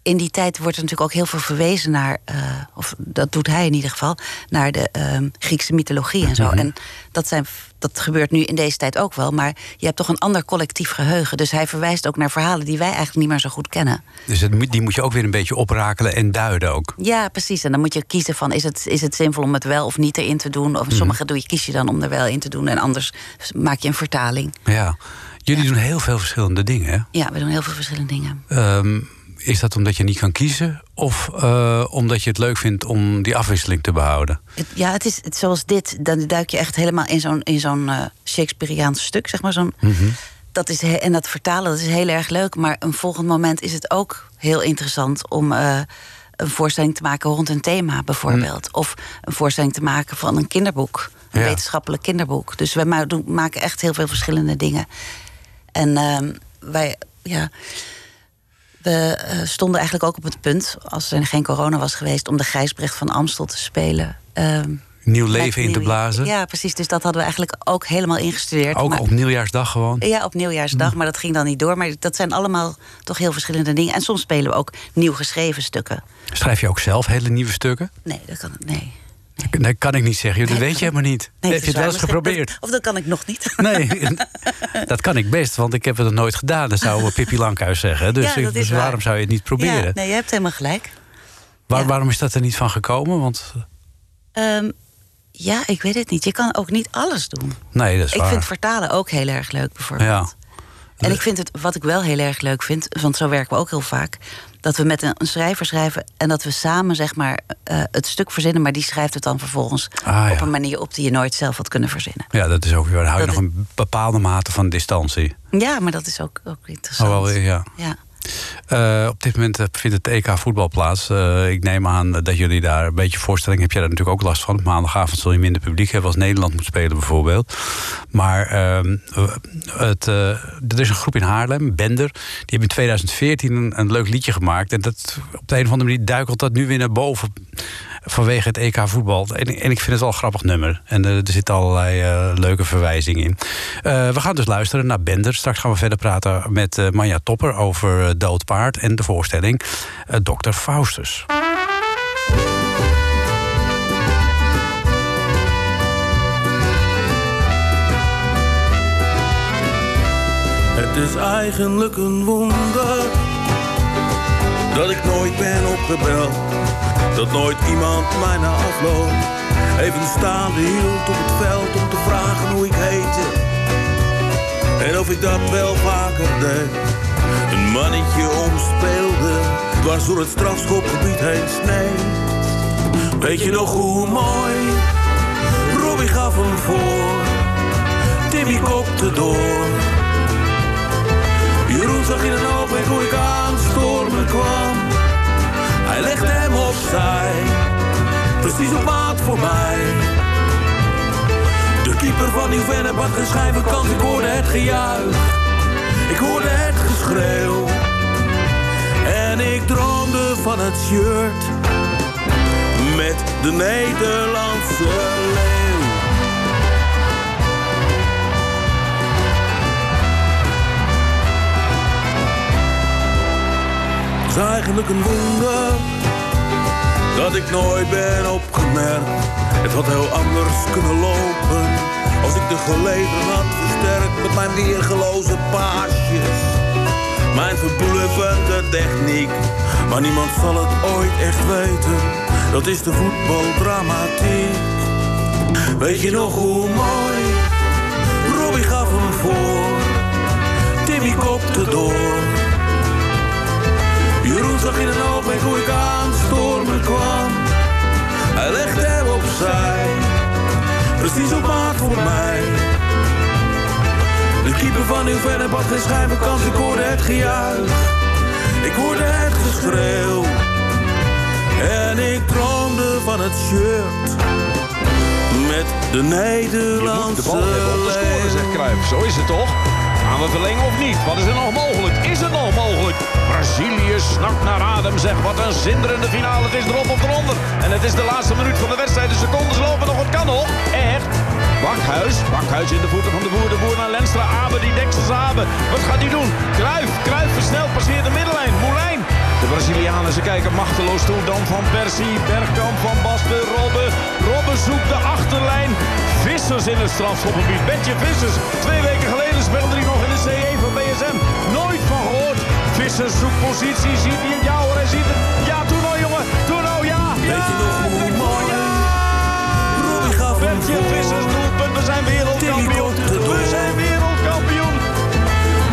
in die tijd wordt er natuurlijk ook heel veel verwezen naar, eh, of dat doet hij in ieder geval, naar de ehm, Griekse mythologie en zo. Mhm. En dat, zijn, dat gebeurt nu in deze tijd ook wel, maar je hebt toch een ander collectief geheugen. Dus hij verwijst ook naar verhalen die wij eigenlijk niet meer zo goed kennen. Dus het, die moet je ook weer een beetje oprakelen en duiden ook. Ja, precies. En dan moet je kiezen van is het, is het zinvol om het wel of niet erin te doen. Of sommige doe je, kies je dan om er wel in te doen. En anders maak je een vertaling. Ja. Jullie doen heel veel verschillende dingen. hè? Ja, we doen heel veel verschillende dingen. Ehm, is dat omdat je niet kan kiezen? Of eh, omdat je het leuk vindt om die afwisseling te behouden? Ja, het is het, zoals dit. Dan duik je echt helemaal in zo'n, in zo'n eh, Shakespeareaans stuk, zeg maar. Zo'n, dat is, en dat vertalen, dat is heel erg leuk. Maar een volgend moment is het ook heel interessant om eh, een voorstelling te maken rond een thema, bijvoorbeeld. Of een voorstelling te maken van een kinderboek. Een Ja. wetenschappelijk kinderboek. Dus wij ma- doen- maken echt heel veel verschillende dingen. En ehm, wij, ja. We eh, stonden eigenlijk ook op het punt, als er geen corona was geweest, om de Gijsbrecht van Amstel te spelen. Ehm, Nieuw leven in te blazen? Ja, precies. Dus dat hadden we eigenlijk ook helemaal ingestudeerd. Ook Maar- op nieuwjaarsdag gewoon? ja, op nieuwjaarsdag, maar dat ging dan niet door. Maar dat zijn allemaal toch heel verschillende dingen. En soms spelen we ook nieuw geschreven stukken. Schrijf je ook zelf hele nieuwe stukken? Nee, dat kan nee. Dat kan ik niet zeggen. Dat Nee, weet je helemaal niet. nee Heb je het wel eens geprobeerd? Of dat kan ik nog niet. Nee, [laughs] dat kan ik best, want ik heb het nog nooit gedaan. Dat zou [laughs] Pippi Lankhuis zeggen. Dus, Ja, dus waar. waarom zou je het niet proberen? Ja, nee, je hebt helemaal gelijk. Waar- ja. Waarom is dat er niet van gekomen? Want Ehm, ja, ik weet het niet. Je kan ook niet alles doen. nee, dat is Ik waar. vind vertalen ook heel erg leuk, bijvoorbeeld. En ik vind het, wat ik wel heel erg leuk vind, want zo werken we ook heel vaak, dat we met een, een schrijver schrijven en dat we samen zeg maar eh, het stuk verzinnen, maar die schrijft het dan vervolgens Ah, ja. op een manier op die je nooit zelf had kunnen verzinnen. ja, dat is ook weer. Dan hou je Dat nog een bepaalde mate van distantie. Ja, maar dat is ook, ook interessant. Oh, wel ja. Ja. Eh, op dit moment eh, vindt het EK voetbal plaats. Eh, ik neem aan dat jullie daar een beetje voorstelling... heb jij daar natuurlijk ook last van. Maandagavond zul je minder publiek hebben... als Nederland moet spelen bijvoorbeeld. Maar ehm, het, er is een groep in Haarlem, Bender... die hebben in 2014 een, een leuk liedje gemaakt. En dat, op de een of andere manier duikelt dat nu weer naar boven... vanwege het EK voetbal. En, en ik vind het wel een grappig nummer. En eh, er zitten allerlei eh, leuke verwijzingen in. Eh, we gaan dus luisteren naar Bender. Straks gaan we verder praten met eh, Manja Topper... over eh, Dood Paard en de voorstelling Dr. Faustus. Het is eigenlijk een wonder dat ik nooit ben opgebeld. Dat nooit iemand mij na afloop even staande hield op het veld om te vragen hoe ik heette. En of ik dat wel vaker deed. Een mannetje omspeelde, dwars door het strafschopgebied heen sneed. Weet je nog hoe mooi? Robbie gaf hem voor, Timmy kopte door. Jeroen zag in een oogwenk hoe ik kwam. Hij legde hem opzij, precies op maat voor mij. De keeper van Nieuw-Vennep had geen schijven ik hoorde het gejuich. Ik hoorde het geschreeuw. En ik droomde van het shirt met de Nederlandse leeuw. Is eigenlijk een wonder dat ik nooit ben opgemerkt. Het had heel anders kunnen lopen als ik de geleden had versterkt met mijn weergeloze paasjes. Mijn verbluffende techniek, maar niemand zal het ooit echt weten. Dat is de voetbaldramatiek. Weet je nog hoe mooi? Robbie gaf hem voor, Timmy kopte door. Jeroen zag in een oogwenk hoe ik aanstormen kwam. Hij legde hem opzij, precies op maat voor mij. De keeper van Nieuw-Vennep had geen kans, ik hoorde het gejuich. Ik hoorde het geschreeuw. En ik droomde van het shirt met de Nederlandse De bal hebben te scoren, leeuw. zegt Cruijff. Zo is het toch? We verlengen of niet? Wat is er nog mogelijk? Is het nog mogelijk? Brazilië snakt naar adem, zeg. Wat een zinderende finale. Het is erop of eronder. En het is de laatste minuut van de wedstrijd. De secondes lopen nog. Het kan. Echt. Bakhuis. Bakhuis in de voeten van de boer. De boer naar Lenstra. Abe, die dekt Abe. Wat gaat hij doen? Kruif. Kruif versneld. Passeert de middenlijn. Moulijn. De Brazilianen, ze kijken machteloos toe. Dan Van Persie, Bergkamp, Van Basten, Robben. Robben zoekt de achterlijn. Vissers in het strafschopgebied. Betje Vissers. Twee weken geleden speelde hij nog in de CE van BSM. Nooit van gehoord. Vissers zoekt positie. Ziet hij het? Ja hoor, hij ziet het. Ja, doe nou jongen. Doe nou ja. Weet je nog hoe mooi? ja. Robbie gaf voor. Vissers doelpunt. We zijn wereldkampioen. We zijn wereldkampioen.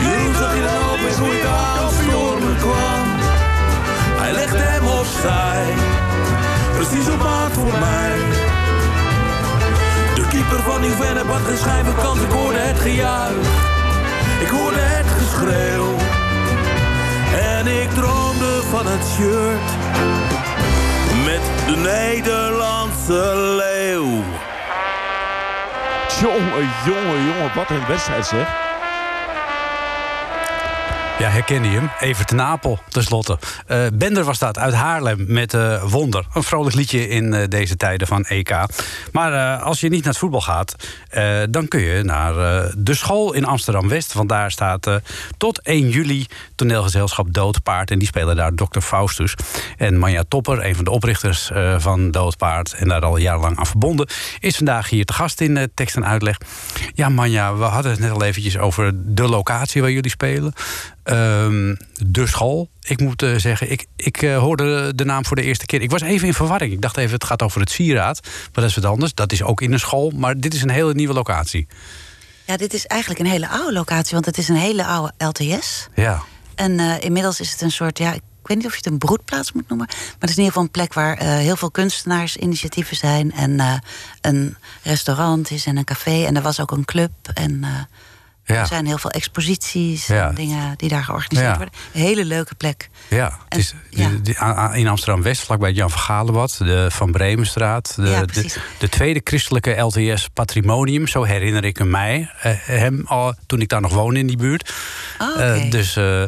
Jeroen zag in een oogwenk hoe ik aanstormen kwam. Hij legde hem opzij, precies op maat voor mij. Keeper van Nieuw-Vennep had geen schijven kans, ik hoorde het gejuich. Ik hoorde het geschreeuw. En ik droomde van het shirt met de Nederlandse leeuw. Jongen, jongen, jongen. Wat een wedstrijd zeg. Ja, herkende je hem? Evert ten Apel, tenslotte. Eh Bender was dat, uit Haarlem, met eh, Wonder. Een vrolijk liedje in eh, deze tijden van EK. Maar als je niet naar het voetbal gaat... dan kun je naar de school in Amsterdam-West. Want daar staat tot 1 juli toneelgezelschap Doodpaard. En die spelen daar Dr. Faustus. En Manja Topper, een van de oprichters van Doodpaard... en daar al jarenlang aan verbonden... is vandaag hier te gast in tekst en uitleg. Ja, Manja, we hadden het net al eventjes over de locatie waar jullie spelen... Ehm, de school. Ik moet eh, zeggen, ik, ik eh, hoorde de naam voor de eerste keer. Ik was even in verwarring. Ik dacht even, het gaat over het sieraad. Maar dat is wat anders. Dat is ook in een school. Maar dit is een hele nieuwe locatie. Ja, dit is eigenlijk een hele oude locatie, want het is een hele oude LTS. Ja. En eh, inmiddels is het een soort, ja, ik weet niet of je het een broedplaats moet noemen. Maar het is in ieder geval een plek waar heel veel kunstenaarsinitiatieven zijn. En een restaurant is en een café. En er was ook een club. En, Ja. Er zijn heel veel exposities Ja. en dingen die daar georganiseerd Ja. worden. Een hele leuke plek. Ja, En- is die- die- in Amsterdam-West, vlakbij Jan van Galenbad, de Van Bremenstraat. De, Ja, de, de tweede christelijke LTS Patrimonium, zo herinner ik hem mij. eh, hem al toen ik daar nog woonde in die buurt. Oh, oké. Eh, dus eh,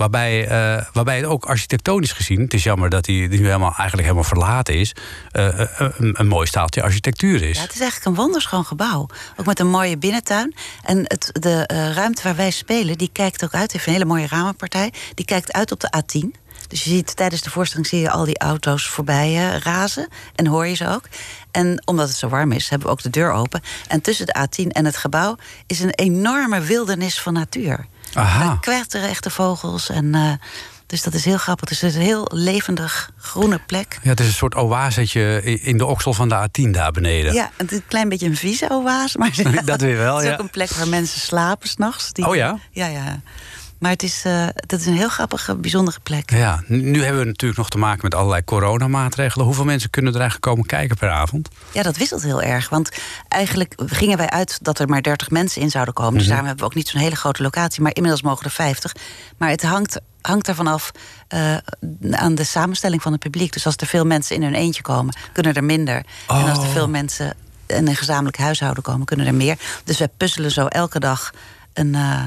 waarbij, eh, waarbij het ook architectonisch gezien, het is jammer dat hij nu helemaal, eigenlijk helemaal verlaten is, eh, eh, een, mooi staaltje architectuur is. Het is eigenlijk een wonderschoon gebouw. Ook met een mooie binnentuin. En het, de ruimte waar wij spelen, die kijkt ook uit. heeft een hele mooie ramenpartij. Die kijkt uit op de A10. Dus je ziet tijdens de voorstelling zie je al die auto's voorbij eh, razen. En hoor je ze ook. En omdat het zo warm is, hebben we ook de deur open. En tussen de A10 en het gebouw is een enorme wildernis van natuur. Aha. Daar kwetteren echte vogels. En, eh, dus dat is heel grappig. Dus het is een heel levendig groene plek. Ja, het is een soort oasetje in de oksel van de A10 daar beneden. Ja, het is een klein beetje een vieze oase. Maar [laughs] Dat weer wel, [laughs] Het is ja. ook een plek waar mensen slapen s'nachts. Oh ja? Ja, ja. Maar het is, eh, het is een heel grappige, bijzondere plek. Ja, nu hebben we natuurlijk nog te maken met allerlei coronamaatregelen. Hoeveel mensen kunnen er eigenlijk komen kijken per avond? Ja, dat wisselt heel erg. Want eigenlijk gingen wij uit dat er maar 30 mensen in zouden komen. Dus Mhm. daarom hebben we ook niet zo'n hele grote locatie. Maar inmiddels mogen er 50. Maar het hangt, hangt ervan af eh, aan de samenstelling van het publiek. Dus als er veel mensen in hun eentje komen, kunnen er minder. En als er Oh. veel mensen in een gezamenlijk huishouden komen, kunnen er meer. Dus wij puzzelen zo elke dag een, eh,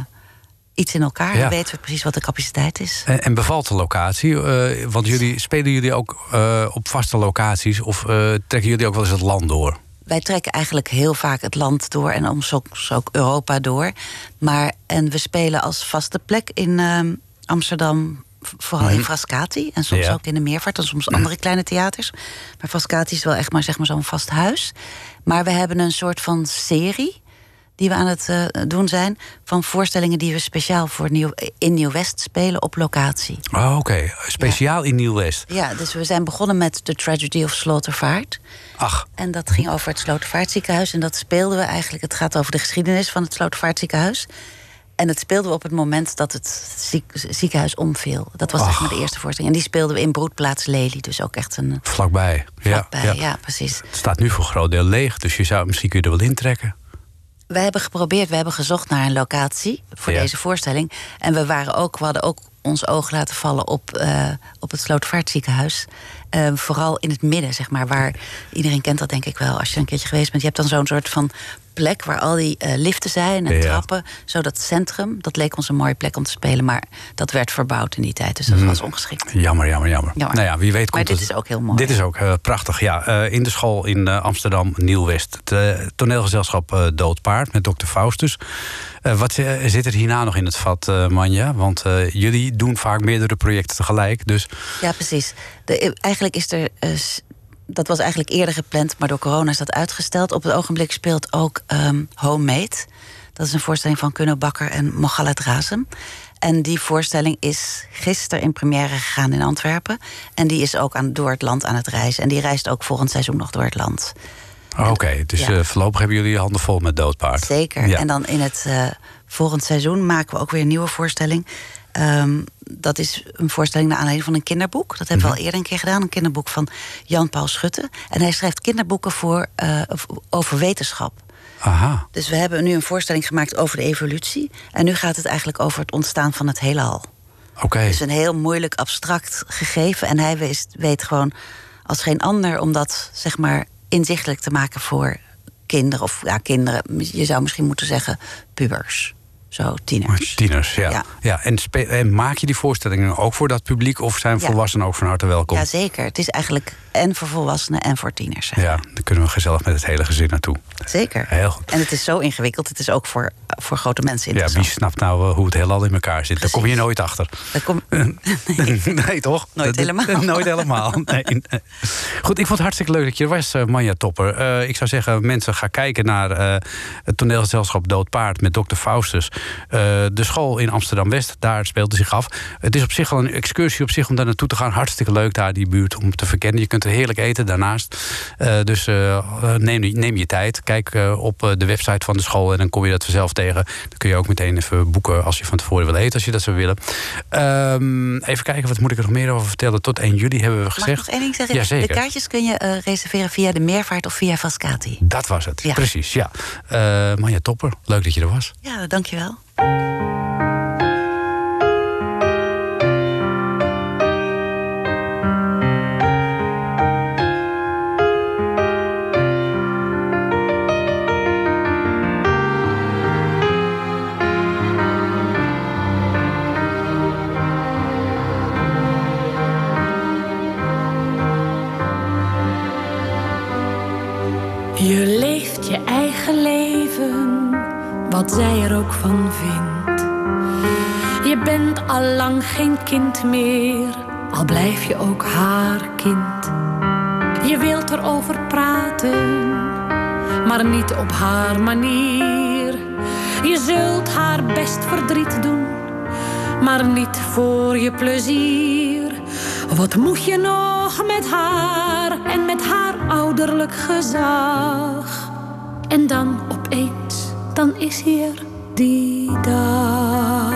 iets in elkaar. Ja. En weten we precies wat de capaciteit is. En, en bevalt de locatie? Eh, want jullie spelen jullie ook eh, op vaste locaties of eh, trekken jullie ook wel eens het land door? wij trekken eigenlijk heel vaak het land door en soms ook Europa door. Maar, en we spelen als vaste plek in ehm, Amsterdam, vooral in Mhm. Frascati. En soms Ja. ook in de Meervaart en soms andere kleine theaters. Maar Frascati is wel echt maar, zeg maar zo'n vast huis. Maar we hebben een soort van serie die we aan het eh, doen zijn... van voorstellingen die we speciaal voor Nieuw, in Nieuw-West spelen op locatie. Oh, oké. Speciaal in Nieuw-West. Ja, dus we zijn begonnen met The Tragedy of Slaughtervaart. Ach, En dat ging over het Slotervaartziekenhuis. En dat speelden we eigenlijk. Het gaat over de geschiedenis van het Slotervaartziekenhuis. En dat speelden we op het moment dat het ziek- ziekenhuis omviel. Dat was zeg maar de eerste voorstelling. En die speelden we in Broedplaats Lely. Dus ook echt een vlakbij. vlakbij. Ja, Ja, precies. Het staat nu voor een groot deel leeg, dus je zou, misschien kun je er wel intrekken. We hebben geprobeerd, we hebben gezocht naar een locatie voor Ja. deze voorstelling. En we, waren ook, we hadden ook ons oog laten vallen op, eh, op het Slotervaartziekenhuis. Eh, vooral in het midden, zeg maar, waar iedereen kent dat denk ik wel als je een keertje geweest bent. Je hebt dan zo'n soort van plek waar al die eh, liften zijn en Ja. trappen. Zo dat centrum, dat leek ons een mooie plek om te spelen. Maar dat werd verbouwd in die tijd, dus dat Mhm. was ongeschikt. Jammer, jammer, jammer. Jammer. Nou ja, wie weet Maar komt dit het- is ook heel mooi. Dit is ook eh, prachtig, ja. Eh, in de school in Amsterdam, Nieuw-West. Het toneelgezelschap Doodpaard met dokter Faustus. Wat zit er hierna nog in het vat, Manja? Want jullie doen vaak meerdere projecten tegelijk. Dus Ja, precies. De, eigenlijk is er. Dat was eigenlijk eerder gepland, maar door corona is dat uitgesteld. Op het ogenblik speelt ook ehm, Homemade. Dat is een voorstelling van Kuno Bakker en Mogalet Razem. En die voorstelling is gisteren in première gegaan in Antwerpen. En die is ook aan, door het land aan het reizen. En die reist ook volgend seizoen nog door het land. oh, oké, dus ja. eh, voorlopig hebben jullie je handen vol met Doodpaard. Zeker. Ja. En dan in het eh, volgend seizoen maken we ook weer een nieuwe voorstelling. Ehm, dat is een voorstelling naar aanleiding van een kinderboek. Dat hebben we Mhm. al eerder een keer gedaan. Een kinderboek van Jan-Paul Schutte. En hij schrijft kinderboeken voor, eh, over wetenschap. Aha, Dus we hebben nu een voorstelling gemaakt over de evolutie. En nu gaat het eigenlijk over het ontstaan van het heelal. oké. Het is een heel moeilijk abstract gegeven. En hij weet, weet gewoon als geen ander om dat zeg maar inzichtelijk te maken voor kinderen. Of ja, kinderen, je zou misschien moeten zeggen pubers. Zo, tieners. Tieners, ja. ja. Ja. en, maak je die voorstellingen ook voor dat publiek... of zijn Ja. volwassenen ook van harte welkom? Ja, zeker. Het is eigenlijk en voor volwassenen en voor tieners. Ja, dan kunnen we gezellig met het hele gezin naartoe. Zeker. Heel goed. En het is zo ingewikkeld. Het is ook voor, voor grote mensen Ja, wie interessant. snapt nou eh, hoe het heelal in elkaar zit? Daar kom je nooit achter. Daar kom- [laughs] [laughs] nee, toch? Nooit Dat- helemaal. [laughs] Nooit helemaal. Nee. Goed, ik vond het hartstikke leuk dat je er was, eh, Manja Topper. Eh, ik zou zeggen, mensen gaan kijken naar eh, het toneelgezelschap Dood Paard met Dr. Faustus. Eh, de school in Amsterdam-West, daar speelt het zich af. Het is op zich al een excursie op zich om daar naartoe te gaan. Hartstikke leuk daar, die buurt, om te verkennen. Je kunt er heerlijk eten daarnaast. Eh, dus eh, neem, neem je tijd. Kijk op de website van de school en dan kom je dat vanzelf tegen. Dan kun je ook meteen even boeken als je van tevoren wil eten, als je dat zou willen. Ehm, even kijken, wat moet ik er nog meer over vertellen? Tot 1 juli hebben we Mag ik gezegd. nog één ding zeggen? Jazeker. De kaartjes kun je reserveren via de Meervaart of via Vascati. Dat was het, Ja. precies, ja. Manja Topper, leuk dat je er was. Ja, dankjewel. Je wat zij er ook van vindt. Je bent al lang geen kind meer, al blijf je ook haar kind. Je wilt erover praten, maar niet op haar manier. Je zult haar best verdriet doen, maar niet voor je plezier. Wat moet je nog met haar en met haar ouderlijk gezag? En dan opeens, dan is hier die dag.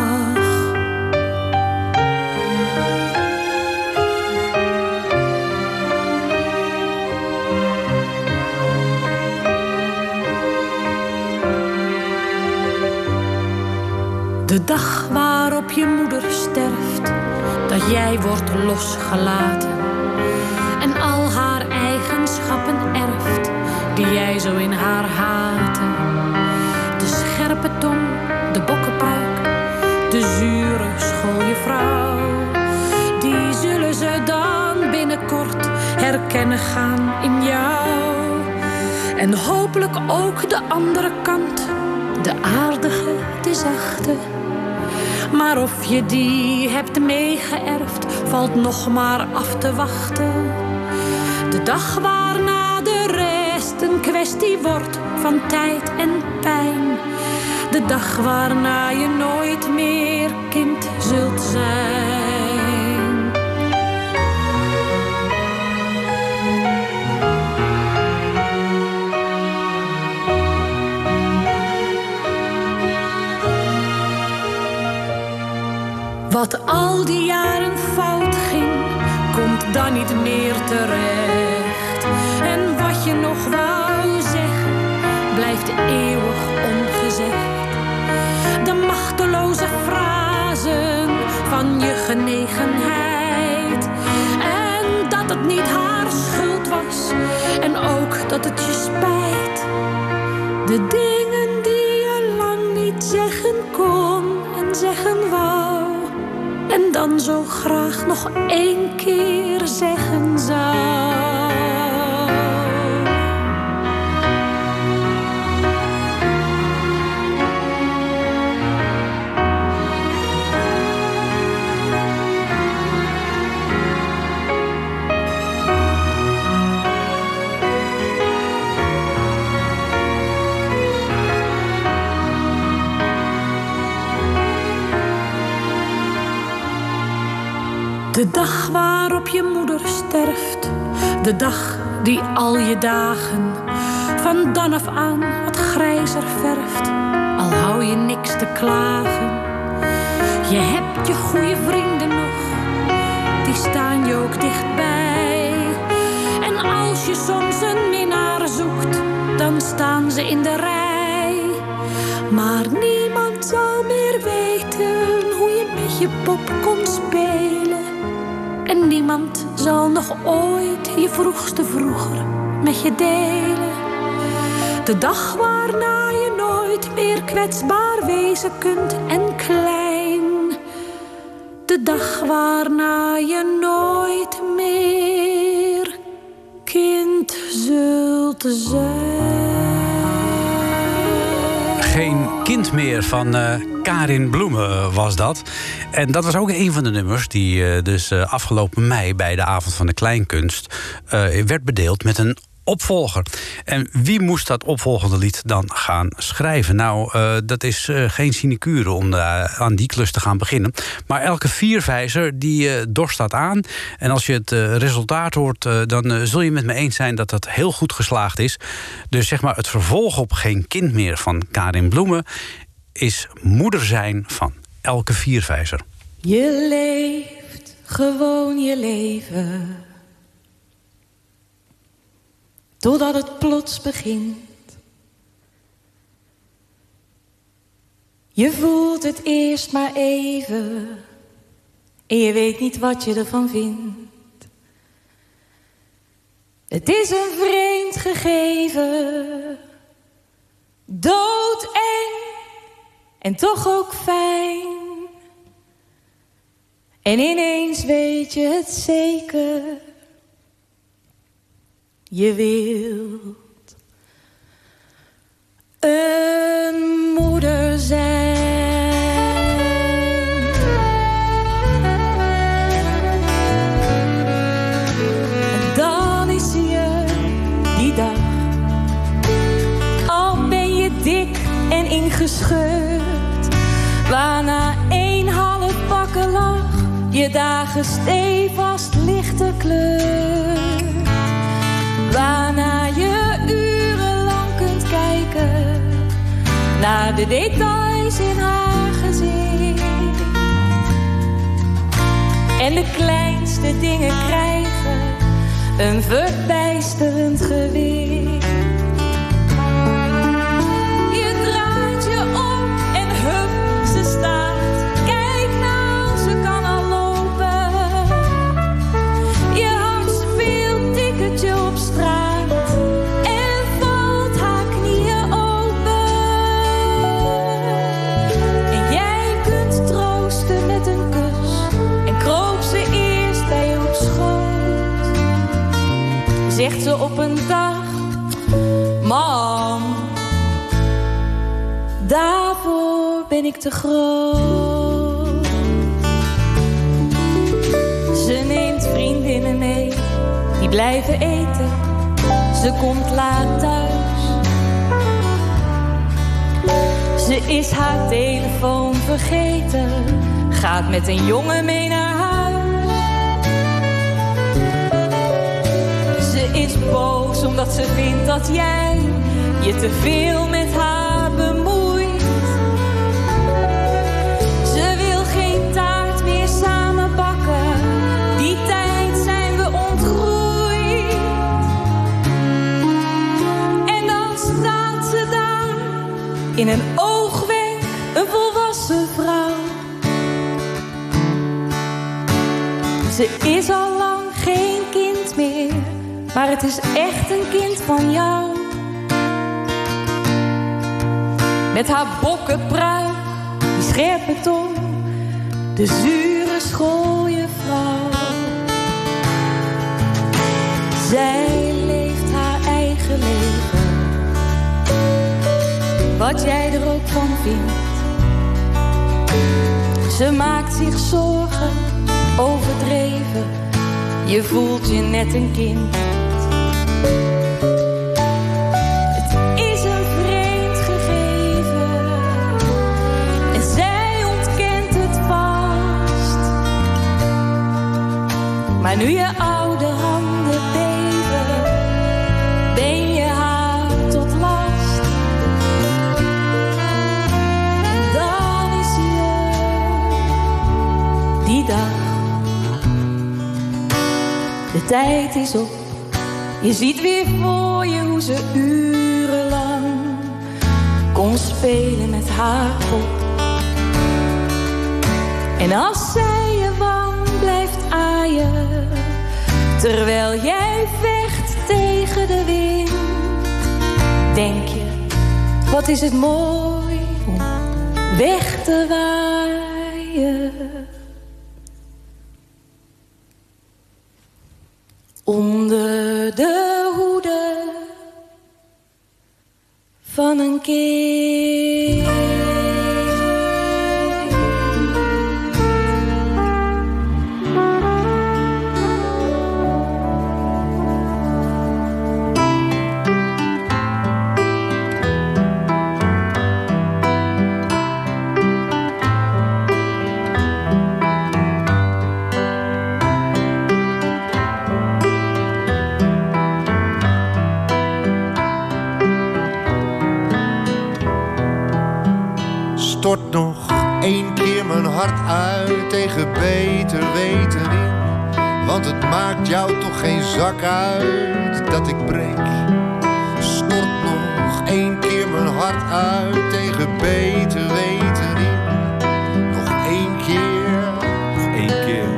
De dag waarop je moeder sterft, dat jij wordt losgelaten en al haar eigenschappen erft die jij zo in haar haatte. Scherpe tong, de bokkenpruik, de zure schooljuffrouw, die zullen ze dan binnenkort herkennen gaan in jou. En hopelijk ook de andere kant, de aardige, de zachte. Maar of je die hebt meegeërfd, valt nog maar af te wachten. De dag waarna de rest een kwestie wordt van tijd en pijn. De dag waarna je nooit meer kind zult zijn. Wat al die jaren fout ging, komt dan niet meer terecht. En wat je nog wou zeggen, blijft eeuwig ongezegd. De machteloze frasen van je genegenheid. En dat het niet haar schuld was, en ook dat het je spijt. De dingen die je lang niet zeggen kon en zeggen wou. En dan zo graag nog één keer zeggen zou. Je moeder sterft, de dag die al je dagen van dan af aan wat grijzer verft, al hou je niks te klagen. Je hebt je goede vrienden nog, die staan je ook dichtbij. En als je soms een minnaar zoekt, dan staan ze in de rij. Maar niemand zal meer weten hoe je met je pop kon spelen. Zal nog ooit je vroegste vroeger met je delen. De dag waarna je nooit meer kwetsbaar wezen kunt en klein. De dag waarna je nooit meer kind zult zijn. Geen kind meer van eh, Karin Bloemen was dat. En dat was ook een van de nummers die eh, dus eh, afgelopen mei... bij de Avond van de Kleinkunst eh, werd bedeeld met een opvolger. En wie moest dat opvolgende lied dan gaan schrijven? Nou, dat is geen sinecure om aan die klus te gaan beginnen. Maar elke vierwijzer die dorst dat aan. En als je het resultaat hoort, dan zul je met me eens zijn dat dat heel goed geslaagd is. Dus zeg maar het vervolg op Geen Kind meer van Karin Bloemen is moeder zijn van elke vierwijzer. Je leeft gewoon je leven. Totdat het plots begint. Je voelt het eerst maar even. En je weet niet wat je ervan vindt. Het is een vreemd gegeven. Doodeng. En toch ook fijn. En ineens weet je het zeker. Je wilt een moeder zijn. Dagen stevast lichte kleur. Waarna je urenlang kunt kijken naar de details in haar gezicht. En de kleinste dingen krijgen een verbijsterend gewicht. Zegt ze op een dag, mam, daarvoor ben ik te groot. Ze neemt vriendinnen mee, die blijven eten. Ze komt laat thuis. Ze is haar telefoon vergeten. Gaat met een jongen mee naar boos omdat ze vindt dat jij je te veel met haar bemoeit. Ze wil geen taart meer samen bakken. Die tijd zijn we ontgroeid. En dan staat ze daar in een oogwenk, een volwassen vrouw. Ze is al maar het is echt een kind van jou. Met haar bokkenpruik, die scherpe tong, de zure schooljuffrouw. Zij leeft haar eigen leven, wat jij er ook van vindt. Ze maakt zich zorgen, overdreven, je voelt je net een kind. Je oude handen beven, ben je haar tot last. Dan is je die dag. De tijd is op. Je ziet weer voor je hoe ze urenlang kon spelen met haar kop. En als zij terwijl jij vecht tegen de wind, denk je, wat is het mooi om weg te waaien. Zak uit dat ik breek. Stort nog één keer mijn hart uit tegen beter weten in. Nog één keer. Nog één keer.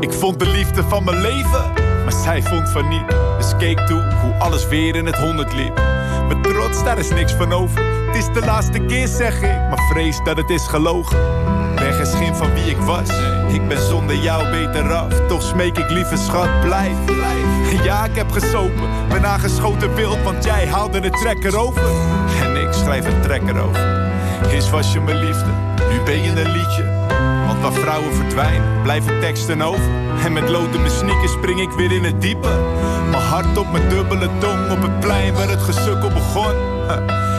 Ik vond de liefde van mijn leven, maar zij vond van niet. Dus keek toe hoe alles weer in het honderd liep. Mijn trots, daar is niks van over. Het is de laatste keer, zeg ik, maar vrees dat het is gelogen. Ben geen van wie ik was. Ik ben zonder jou beter af. Toch smeek ik lieve schat, blijf. Ja, ik heb gesopen. Ben aangeschoten wild, want jij haalde de trekker over. En ik schrijf een trekker over. Eerst was je mijn liefde, nu ben je een liedje. Want waar vrouwen verdwijnen, blijven teksten over. En met lood in mijn sneakers spring ik weer in het diepe. Mijn hart op mijn dubbele tong op het plein waar het gesukkel begon.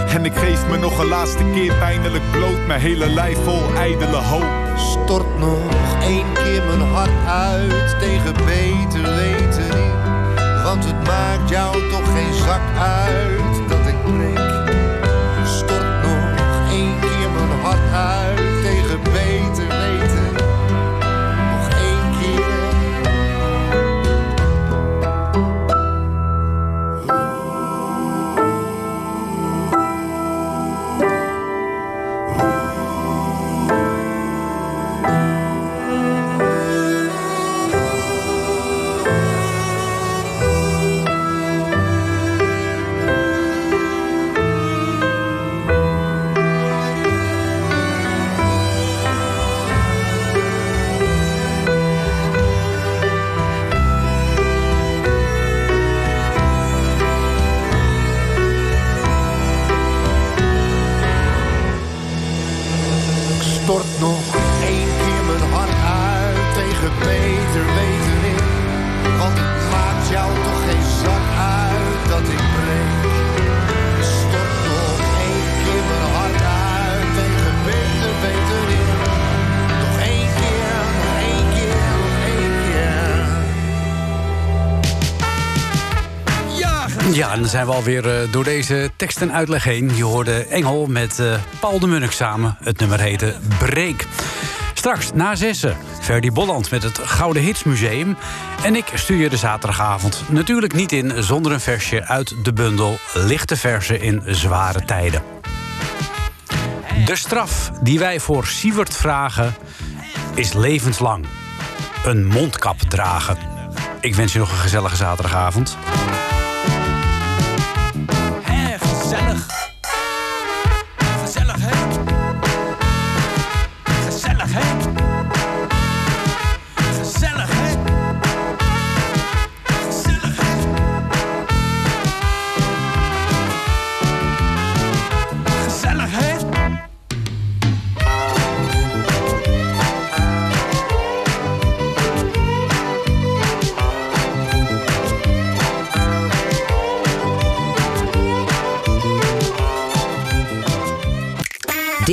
En ik geef me nog een laatste keer pijnlijk bloot. Mijn hele lijf vol ijdele hoop. Stort nog één keer mijn hart uit tegen beter weten. Want het maakt jou toch geen zak uit En dan zijn we alweer eh, door deze tekst en uitleg heen. Je hoorde Engel met eh, Paul de Munnik samen. Het nummer heette Breek. Straks na zessen, Ferdy Bolland met het Gouden Hits Museum. En ik stuur je de zaterdagavond natuurlijk niet in... zonder een versje uit de bundel Lichte Versen in Zware Tijden. De straf die wij voor Siewert vragen is levenslang. Een mondkap dragen. Ik wens je nog een gezellige zaterdagavond.